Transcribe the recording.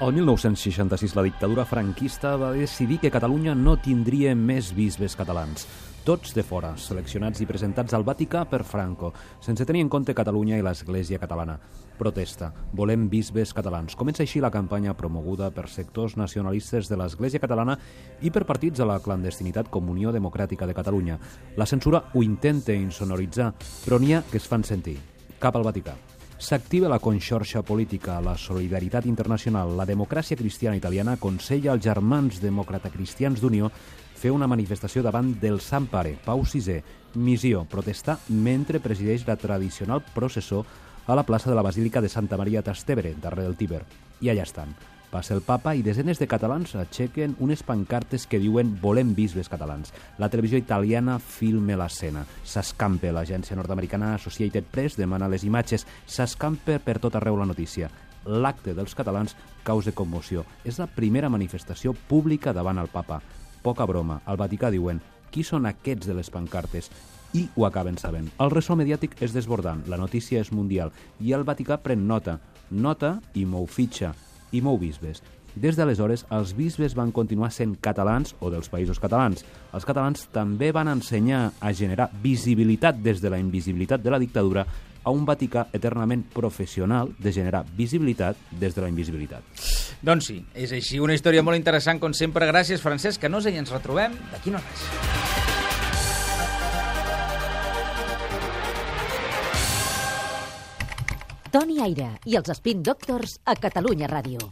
El 1966 la dictadura franquista va decidir que Catalunya no tindria més bisbes catalans. Tots de fora, seleccionats i presentats al Vaticà per Franco, sense tenir en compte Catalunya i l'Església catalana. Protesta. Volem bisbes catalans. Comença així la campanya promoguda per sectors nacionalistes de l'Església catalana i per partits de la clandestinitat com Unió Democràtica de Catalunya. La censura ho intenta insonoritzar, però n'hi ha que es fan sentir. Cap al Vaticà s'activa la conxorxa política, la solidaritat internacional, la democràcia cristiana italiana aconsella als germans demòcrata-cristians d'Unió fer una manifestació davant del Sant Pare, Pau VI, missió, protestar mentre presideix la tradicional processó a la plaça de la Basílica de Santa Maria Trastevere, darrere del Tíber. I allà estan. Passa el papa i desenes de catalans aixequen unes pancartes que diuen volem bisbes catalans. La televisió italiana filma l'escena. S'escampa l'agència nord-americana Associated Press, demana les imatges. S'escampa per tot arreu la notícia. L'acte dels catalans causa commoció. És la primera manifestació pública davant el papa. Poca broma. Al Vaticà diuen qui són aquests de les pancartes? i ho acaben sabent. El ressò mediàtic és desbordant, la notícia és mundial i el Vaticà pren nota. Nota i mou fitxa i mou bisbes. Des d'aleshores, els bisbes van continuar sent catalans o dels països catalans. Els catalans també van ensenyar a generar visibilitat des de la invisibilitat de la dictadura a un Vaticà eternament professional de generar visibilitat des de la invisibilitat. Doncs sí, és així. Una història molt interessant, com sempre. Gràcies, Francesc, que no sé i ens retrobem d'aquí no res. Toni Aire i els Spin Doctors a Catalunya Ràdio.